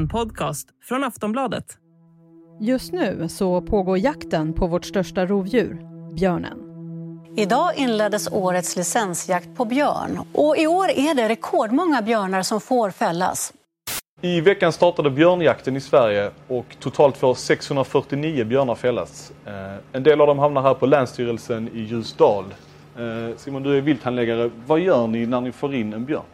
En podcast från Aftonbladet. Just nu så pågår jakten på vårt största rovdjur, björnen. Idag inleddes årets licensjakt på björn. Och I år är det rekordmånga björnar som får fällas. I veckan startade björnjakten i Sverige och totalt får 649 björnar fällas. Eh, en del av dem hamnar här på Länsstyrelsen i Ljusdal. Eh, Simon, du är vilthandläggare. Vad gör ni när ni får in en björn?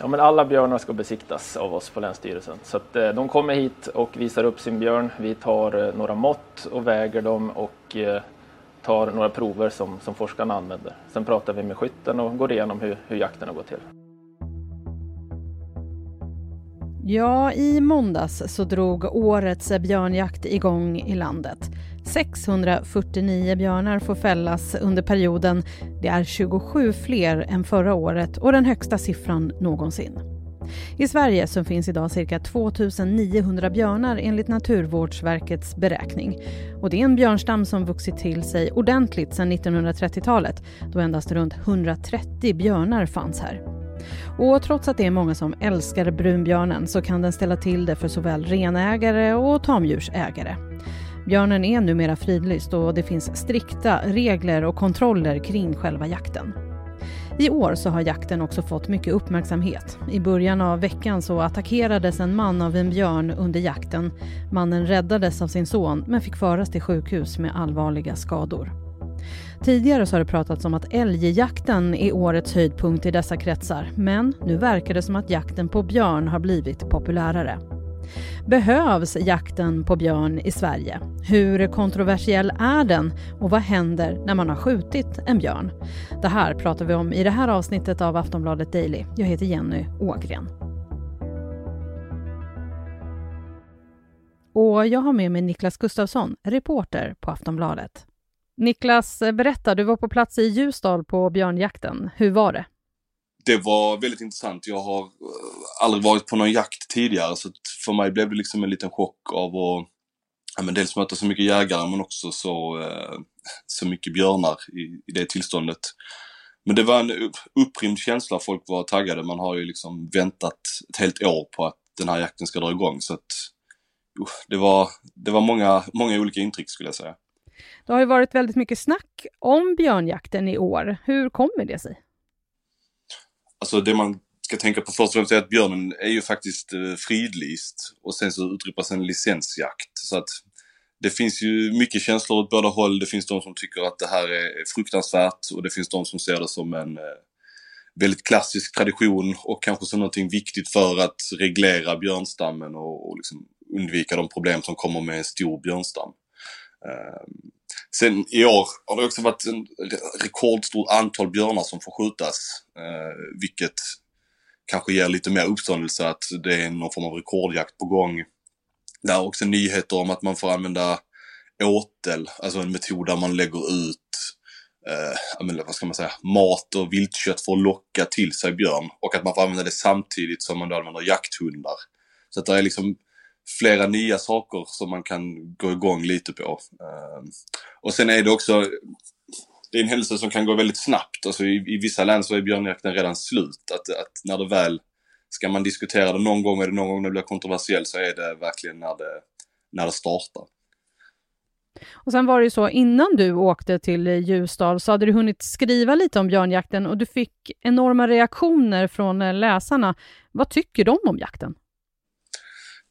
Ja, men alla björnar ska besiktas av oss på Länsstyrelsen. Så att, eh, de kommer hit och visar upp sin björn. Vi tar eh, några mått och väger dem och eh, tar några prover som, som forskarna använder. Sen pratar vi med skytten och går igenom hur, hur jakten har gått till. Ja, i måndags så drog årets björnjakt igång i landet. 649 björnar får fällas under perioden. Det är 27 fler än förra året och den högsta siffran någonsin. I Sverige så finns idag cirka 2900 björnar enligt Naturvårdsverkets beräkning. Och det är en björnstam som vuxit till sig ordentligt sedan 1930-talet då endast runt 130 björnar fanns här. Och trots att det är många som älskar brunbjörnen så kan den ställa till det för såväl renägare och tamdjursägare. Björnen är numera fridlyst och det finns strikta regler och kontroller kring själva jakten. I år så har jakten också fått mycket uppmärksamhet. I början av veckan så attackerades en man av en björn under jakten. Mannen räddades av sin son men fick föras till sjukhus med allvarliga skador. Tidigare så har det pratats om att älgjakten är årets höjdpunkt i dessa kretsar, men nu verkar det som att jakten på björn har blivit populärare. Behövs jakten på björn i Sverige? Hur kontroversiell är den och vad händer när man har skjutit en björn? Det här pratar vi om i det här avsnittet av Aftonbladet Daily. Jag heter Jenny Ågren. Och jag har med mig Niklas Gustafsson, reporter på Aftonbladet. Niklas, berätta, du var på plats i Ljusdal på björnjakten. Hur var det? Det var väldigt intressant. Jag har eh, aldrig varit på någon jakt tidigare så för mig blev det liksom en liten chock av att ja, men dels möta så mycket jägare men också så, eh, så mycket björnar i, i det tillståndet. Men det var en upprymd känsla, folk var taggade. Man har ju liksom väntat ett helt år på att den här jakten ska dra igång så att det var, det var många, många olika intryck skulle jag säga. Det har ju varit väldigt mycket snack om björnjakten i år. Hur kommer det sig? Alltså det man ska tänka på först och främst är att björnen är ju faktiskt eh, fridlyst och sen så utropas en licensjakt. Så att det finns ju mycket känslor åt båda håll. Det finns de som tycker att det här är fruktansvärt och det finns de som ser det som en eh, väldigt klassisk tradition och kanske som någonting viktigt för att reglera björnstammen och, och liksom undvika de problem som kommer med en stor björnstam. Ehm, Sen i år har det också varit en rekordstort antal björnar som får skjutas, eh, vilket kanske ger lite mer uppståndelse att det är någon form av rekordjakt på gång. Det är också nyheter om att man får använda åtel, alltså en metod där man lägger ut eh, vad ska man säga, mat och viltkött för att locka till sig björn och att man får använda det samtidigt som man då använder jakthundar. Så att det är liksom flera nya saker som man kan gå igång lite på. Ehm, och sen är det också, det är en händelse som kan gå väldigt snabbt. Alltså i, i vissa län så är björnjakten redan slut. Att, att när det väl, ska man diskutera det någon gång, är det någon gång det blir kontroversiellt så är det verkligen när det, när det startar. Och sen var det ju så, innan du åkte till Ljusdal så hade du hunnit skriva lite om björnjakten och du fick enorma reaktioner från eh, läsarna. Vad tycker de om jakten?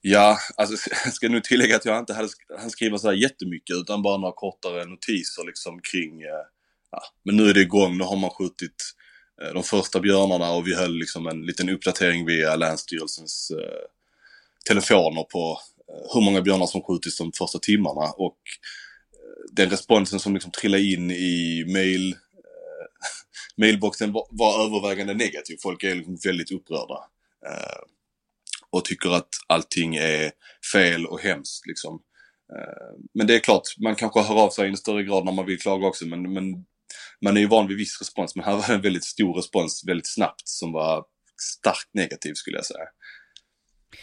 Ja, alltså jag ska nu tillägga att jag inte hade, skriva så här jättemycket utan bara några kortare notiser liksom kring, eh, ja, men nu är det igång, nu har man skjutit eh, de första björnarna och vi höll liksom en liten uppdatering via Länsstyrelsens eh, telefoner på eh, hur många björnar som skjutits de första timmarna och den responsen som liksom trillade in i mail eh, mailboxen var, var övervägande negativ. Folk är liksom väldigt upprörda och tycker att allting är fel och hemskt liksom. Eh, men det är klart, man kanske hör av sig i en större grad när man vill klaga också men, men man är ju van vid viss respons. Men här var det en väldigt stor respons väldigt snabbt som var starkt negativ skulle jag säga.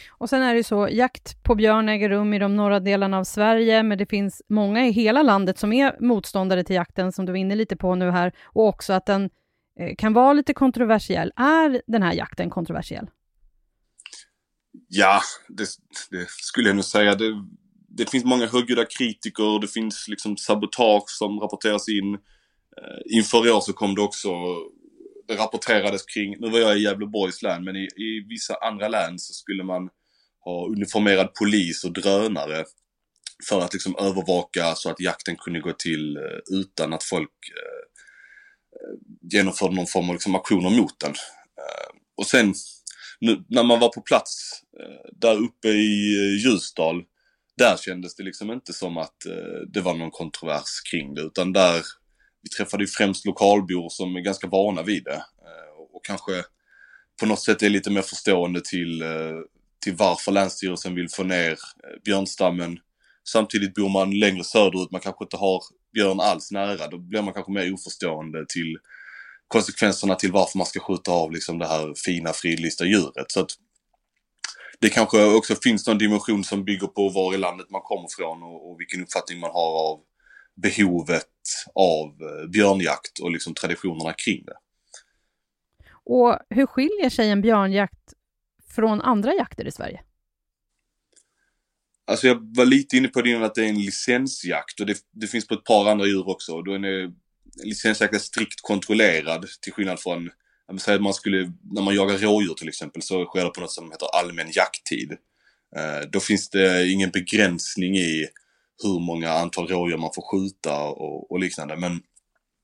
Och sen är det ju så, jakt på björn äger rum i de norra delarna av Sverige, men det finns många i hela landet som är motståndare till jakten, som du var inne lite på nu här, och också att den eh, kan vara lite kontroversiell. Är den här jakten kontroversiell? Ja, det, det skulle jag nog säga. Det, det finns många högljudda kritiker, det finns liksom sabotage som rapporteras in. Eh, inför i år så kom det också, det rapporterades kring, nu var jag i Gävleborgs län, men i, i vissa andra län så skulle man ha uniformerad polis och drönare för att liksom övervaka så att jakten kunde gå till eh, utan att folk eh, genomförde någon form av liksom aktioner mot den. Eh, och sen nu, när man var på plats eh, där uppe i eh, Ljusdal där kändes det liksom inte som att eh, det var någon kontrovers kring det utan där vi träffade ju främst lokalbor som är ganska vana vid det eh, och kanske på något sätt är lite mer förstående till, eh, till varför Länsstyrelsen vill få ner eh, björnstammen. Samtidigt bor man längre söderut, man kanske inte har björn alls nära, då blir man kanske mer oförstående till konsekvenserna till varför man ska skjuta av liksom det här fina fridlysta djuret. Så att det kanske också finns någon dimension som bygger på var i landet man kommer ifrån och, och vilken uppfattning man har av behovet av eh, björnjakt och liksom traditionerna kring det. Och hur skiljer sig en björnjakt från andra jakter i Sverige? Alltså jag var lite inne på det innan att det är en licensjakt och det, det finns på ett par andra djur också. Då är licensjakt är strikt kontrollerad till skillnad från Säg att man skulle, när man jagar rådjur till exempel så sker det på något som heter allmän jakttid. Eh, då finns det ingen begränsning i hur många antal rådjur man får skjuta och, och liknande. Men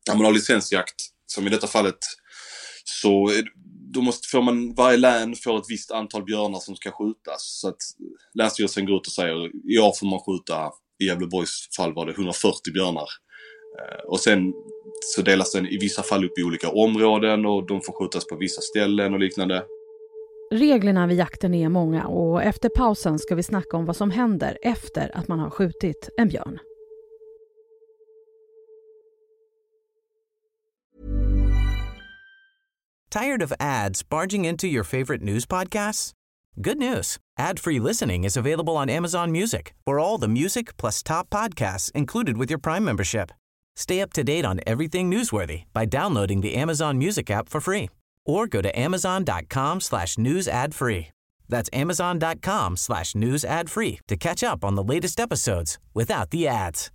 när man har licensjakt, som i detta fallet, så då måste, får man, varje län får ett visst antal björnar som ska skjutas. Så att Länsstyrelsen går ut och säger, i år får man skjuta, i Gävleborgs fall var det 140 björnar. Eh, och sen så delas den i vissa fall upp i olika områden och de får skjutas på vissa ställen och liknande. Reglerna vid jakten är många och efter pausen ska vi snacka om vad som händer efter att man har skjutit en björn. Tired of ads barging into your favorite news podcasts? Good news. Ad-free listening is available on Amazon Music for all the music plus top podcasts included with your Prime membership. Stay up to date on everything newsworthy by downloading the Amazon Music app for free or go to amazon.com slash news ad free. That's amazon.com slash news ad free to catch up on the latest episodes without the ads.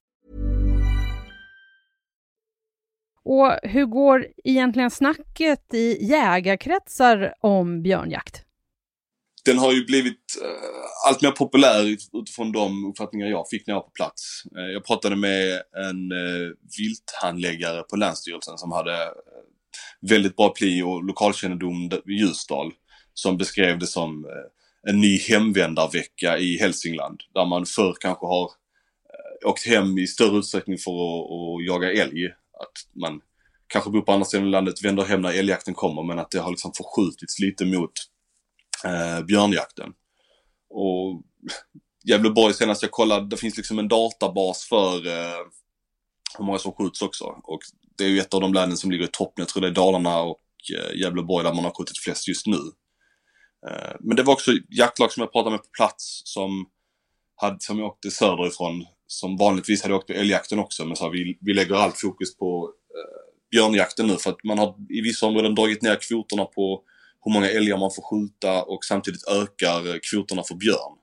Och hur går egentligen snacket i jägarkretsar om björnjakt? den har ju blivit uh, allt mer populär utifrån de uppfattningar jag fick när jag var på plats. Eh, jag pratade med en eh, vilthandläggare på Länsstyrelsen som hade eh, väldigt bra pli och lokalkännedom i Ljusdal. Som beskrev det som en ny hemvändarvecka i Hälsingland. Där man förr kanske har åkt hem i större utsträckning för att, att jaga älg. Att man kanske bor på andra sidan landet, vänder hem när älgjakten kommer men att det har liksom förskjutits lite mot eh, björnjakten. Och Gävleborg senast jag kollade, det finns liksom en databas för eh, hur många som skjuts också. Och det är ju ett av de länen som ligger i toppen. Jag tror det är Dalarna och eh, Gävleborg där man har skjutit flest just nu. Eh, men det var också jaktlag som jag pratade med på plats som, hade, som jag åkte söderifrån, som vanligtvis hade åkt på älgjakten också, men sa vi, vi lägger allt fokus på eh, björnjakten nu för att man har i vissa områden dragit ner kvoterna på hur många älgar man får skjuta och samtidigt ökar kvoterna för björn.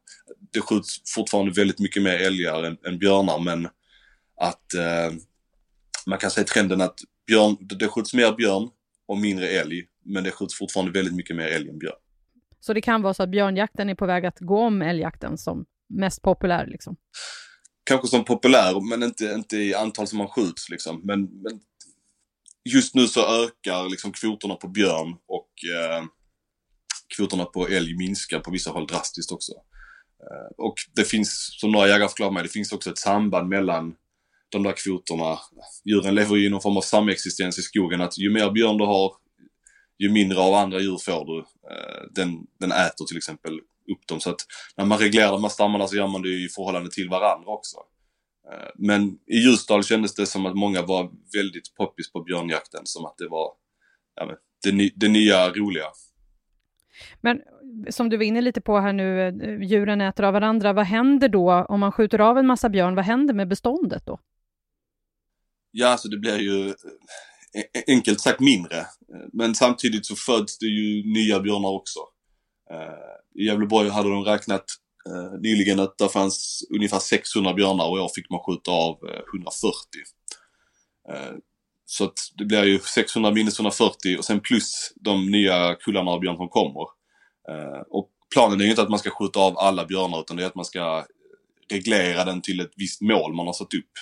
Det skjuts fortfarande väldigt mycket mer älgar än, än björnar men att eh, man kan säga trenden att björn, det skjuts mer björn och mindre älg men det skjuts fortfarande väldigt mycket mer älg än björn. Så det kan vara så att björnjakten är på väg att gå om älgjakten som mest populär liksom? Kanske som populär men inte, inte i antal som man skjuts liksom. Men, men just nu så ökar liksom kvoterna på björn och eh, kvoterna på älg minskar på vissa håll drastiskt också. Eh, och det finns, som några jägare förklarar mig, det finns också ett samband mellan de där kvoterna. Djuren lever ju i någon form av samexistens i skogen, att ju mer björn du har, ju mindre av andra djur får du. Eh, den, den äter till exempel upp dem. Så att när man reglerar de här stammarna så gör man det i förhållande till varandra också. Eh, men i Ljusdal kändes det som att många var väldigt poppis på björnjakten, som att det var ja, men, det, det nya roliga. Men som du var inne lite på här nu, eh, djuren äter av varandra. Vad händer då om man skjuter av en massa björn? Vad händer med beståndet då? Ja, alltså det blir ju eh, enkelt sagt mindre. Men samtidigt så föds det ju nya björnar också. I Gävleborg hade de räknat Eh, nyligen att det fanns ungefär 600 björnar och i år fick man skjuta av eh, 140. Eh, så att det blir ju 600 minus 140 och sen plus de nya kullarna av björn som kommer. Och planen är ju inte att man ska skjuta av alla björnar utan det är att man ska reglera den till ett visst mål man har satt upp.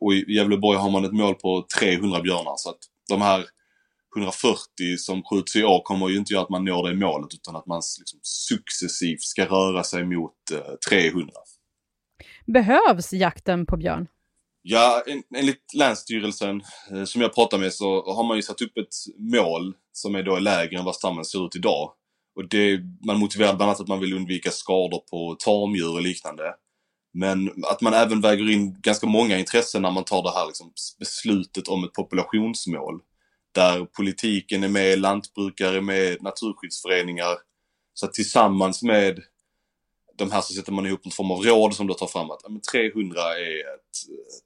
Och i Gävleborg har man ett mål på 300 björnar så att de här 140 som skjuts i år kommer ju inte göra att man når det målet utan att man liksom successivt ska röra sig mot uh, eh, 300. Behövs jakten på björn? Ja, en, enligt Länsstyrelsen eh, som jag pratar med så har man ju satt upp ett mål som är då lägre än vad stammen ser ut idag. Och det, man motiverar bland annat att man vill undvika skador på tamdjur och liknande. Men att man även väger in ganska många intressen när man tar det här liksom, beslutet om ett populationsmål. Där politiken är med, lantbrukare är med, naturskyddsföreningar. Så att tillsammans med de här så sätter man ihop en form av råd som då tar fram att ja, 300 är ett eh,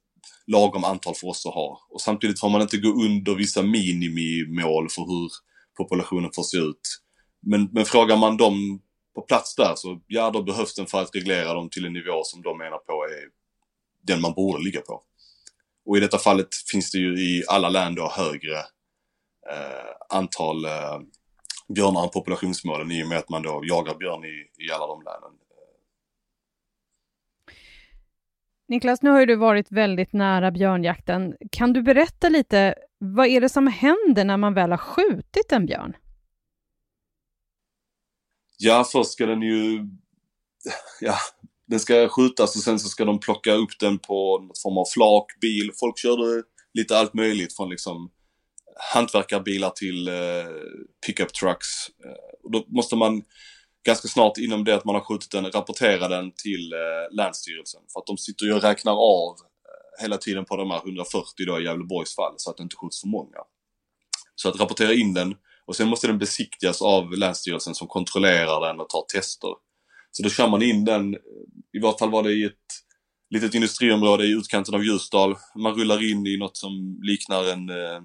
lagom antal för oss att ha. Och samtidigt får man inte gå under vissa minimimål för hur populationen får se ut. Men, men frågar man dem på plats där så ja, då behövs den för att reglera dem till en nivå som de menar på är den man borde ligga på. Och i detta fallet finns det ju i alla län då högre antal eh, björnar än populationsmålen i och med att man då jagar björn i, i alla de länen. Niklas, nu har ju du varit väldigt nära björnjakten. Kan du berätta lite, vad är det som händer när man väl har skjutit en björn? Ja, först ska den ju... Ja, den ska skjutas och sen så ska de plocka upp den på något form av flak, bil. Folk körde lite allt möjligt från liksom hantverkarbilar till eh, pickup trucks. Eh, och då måste man ganska snart inom det att man har skjutit den rapportera den till eh, Länsstyrelsen. För att de sitter ju och räknar av eh, hela tiden på de här 140 då i Gävleborgs fall så att det inte skjuts för många. Så att rapportera in den och sen måste den besiktigas av Länsstyrelsen som kontrollerar den och tar tester. Så då kör man in den, i vart fall var det i ett litet industriområde i utkanten av Ljusdal. Man rullar in i något som liknar en eh,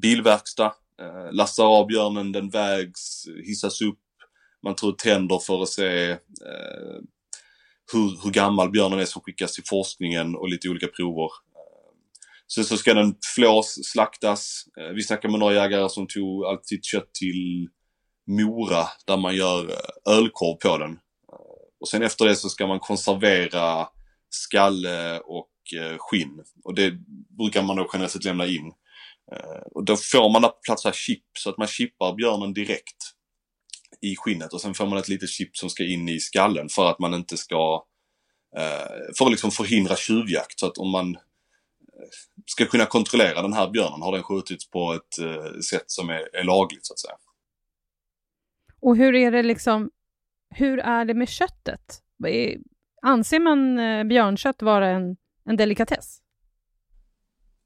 bilverkstad, eh, lastar av björnen, den vägs, hissas upp. Man tar tänder för att se eh, hur, hur gammal björnen är som skickas till forskningen och lite olika prover. Eh, sen så ska den flås, slaktas. Eh, vi snackade med några jägare som tog allt sitt kött till Mora där man gör eh, ölkorv på den. Och sen efter det så ska man konservera skalle och skinn. Och det brukar man då generellt sett lämna in. Eh, och då får man på plats här chip så att man chippar björnen direkt i skinnet och sen får man ett litet chip som ska in i skallen för att man inte ska eh, för att liksom förhindra tjuvjakt. Så att om man eh, ska kunna kontrollera den här björnen. Har den skjutits på ett sätt som är, är lagligt så att säga. Och hur är det liksom, hur är det med köttet? Anser man björnkött vara en, en delikatess?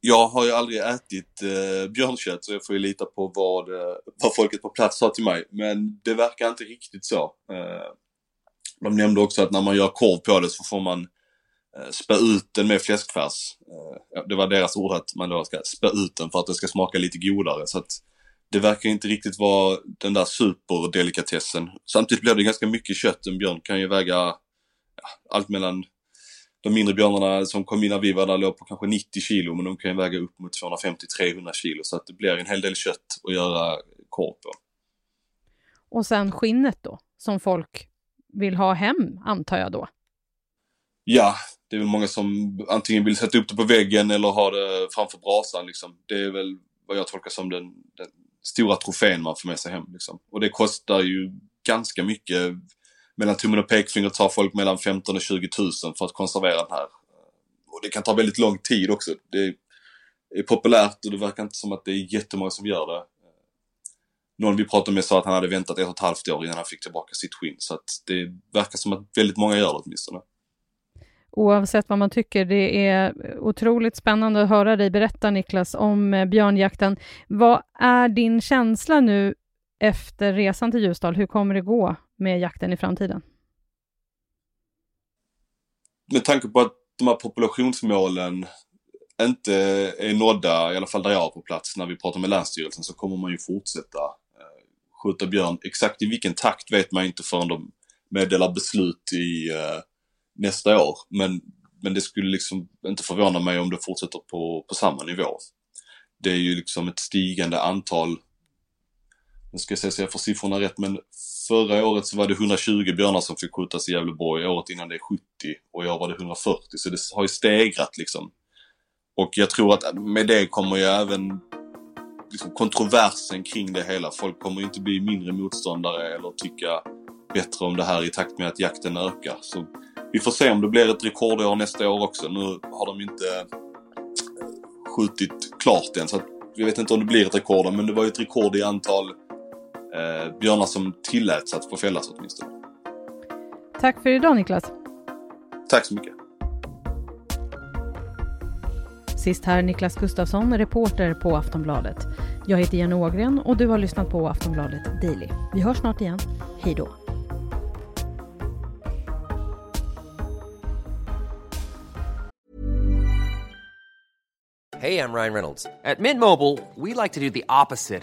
Jag har ju aldrig ätit eh, björnkött så jag får ju lita på vad, eh, vad folket på plats sa till mig. Men det verkar inte riktigt så. Eh, de nämnde också att när man gör korv på det så får man Eh, spä ut den med fläskfärs. Eh, det var deras ord att man då ska spä ut den för att det ska smaka lite godare. Så att det verkar inte riktigt vara den där superdelikatessen. Samtidigt blir det ganska mycket kött. En björn kan ju väga ja, allt mellan de mindre björnarna som kom innan vi var där låg på kanske 90 kilo men de kan ju väga upp mot 250-300 kilo så att det blir en hel del kött att göra korv på. Och sen skinnet då, som folk vill ha hem antar jag då? Ja, det är väl många som antingen vill sätta upp det på väggen eller ha det framför brasan liksom. Det är väl vad jag tolkar som den, den stora trofén man får med sig hem liksom. Och det kostar ju ganska mycket. Mellan tummen och pekfingret tar folk mellan 15 och 20 000 för att konservera den här. Och det kan ta väldigt lång tid också. Det är populärt och det verkar inte som att det är jättemånga som gör det. Någon vi pratade med sa att han hade väntat ett och ett halvt år innan han fick tillbaka sitt skinn. Så att det verkar som att väldigt många gör det åtminstone oavsett vad man tycker. Det är otroligt spännande att höra dig berätta, Niklas, om eh, björnjakten. Vad är din känsla nu efter resan till Ljusdal? Hur kommer det gå med jakten i framtiden? Med tanke på att de här populationsmålen inte är nådda, i alla fall där jag är på plats, när vi pratar med Länsstyrelsen, så kommer man ju fortsätta eh, skjuta björn. Exakt i vilken takt vet man inte förrän de meddelar beslut i eh, nästa år. Men, men det skulle liksom inte förvåna mig om det fortsätter på, på samma nivå. Det är ju liksom ett stigande antal, nu ska jag se så jag får siffrorna rätt, men förra året så var det 120 björnar som fick skjutas i Gävleborg, året innan det är 70 och i år var det 140. Så det har ju stegrat liksom. Och jag tror att med det kommer ju även liksom kontroversen kring det hela. Folk kommer ju inte bli mindre motståndare eller tycka bättre om det här i takt med att jakten ökar. Så vi får se om det blir ett rekordår nästa år också. Nu har de inte eh, skjutit klart än så att vi vet inte om det blir ett rekord men det var ju ett rekord i antal eh, björnar som tilläts att få fällas åtminstone. Tack för idag Niklas. Tack så mycket. Sist här Niklas Gustafsson, reporter på Aftonbladet. Jag heter Jenny Ågren och du har lyssnat på Aftonbladet Daily. Vi hörs snart igen. Hej då! Hej, I'm Ryan Reynolds. At Mint Mobile, we like to do the opposite